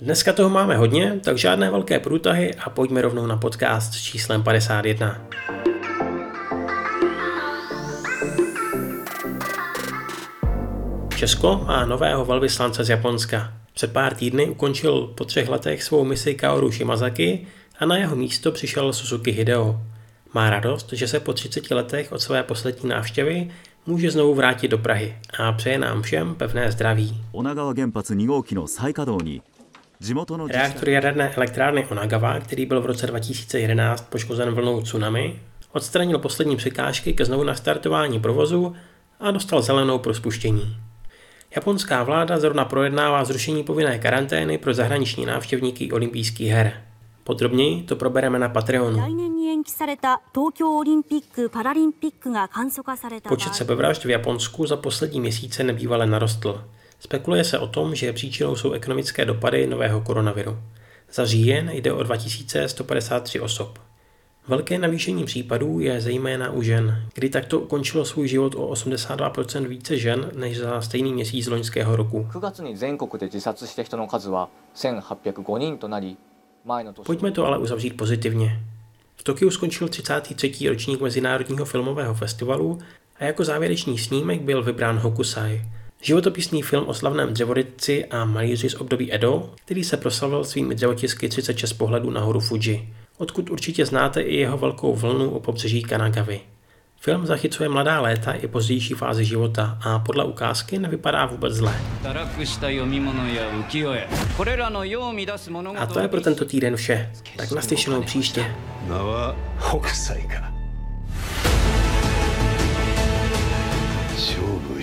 Dneska toho máme hodně, tak žádné velké průtahy a pojďme rovnou na podcast s číslem 51. Česko má nového velvyslance z Japonska. Před pár týdny ukončil po třech letech svou misi Kaoru Shimazaki a na jeho místo přišel Suzuki Hideo. Má radost, že se po 30 letech od své poslední návštěvy může znovu vrátit do Prahy a přeje nám všem pevné zdraví. Reaktor jaderné elektrárny Onagawa, který byl v roce 2011 poškozen vlnou tsunami, odstranil poslední překážky ke znovu nastartování provozu a dostal zelenou pro spuštění. Japonská vláda zrovna projednává zrušení povinné karantény pro zahraniční návštěvníky olympijských her. Podrobněji to probereme na Patreonu. Počet sebevražd v Japonsku za poslední měsíce nebývale narostl. Spekuluje se o tom, že příčinou jsou ekonomické dopady nového koronaviru. Za říjen jde o 2153 osob. Velké navýšení případů je zejména u žen, kdy takto ukončilo svůj život o 82% více žen než za stejný měsíc loňského roku. Pojďme to ale uzavřít pozitivně. V Tokiu skončil 33. ročník Mezinárodního filmového festivalu a jako závěrečný snímek byl vybrán Hokusai, Životopisný film o slavném dřevorytci a malíři z období Edo, který se proslavil svými dřevotisky 36 pohledů na horu Fuji, odkud určitě znáte i jeho velkou vlnu o pobřeží Kanagavy. Film zachycuje mladá léta i pozdější fázi života a podle ukázky nevypadá vůbec zle. A to je pro tento týden vše. Tak naslyšenou příště. Shovu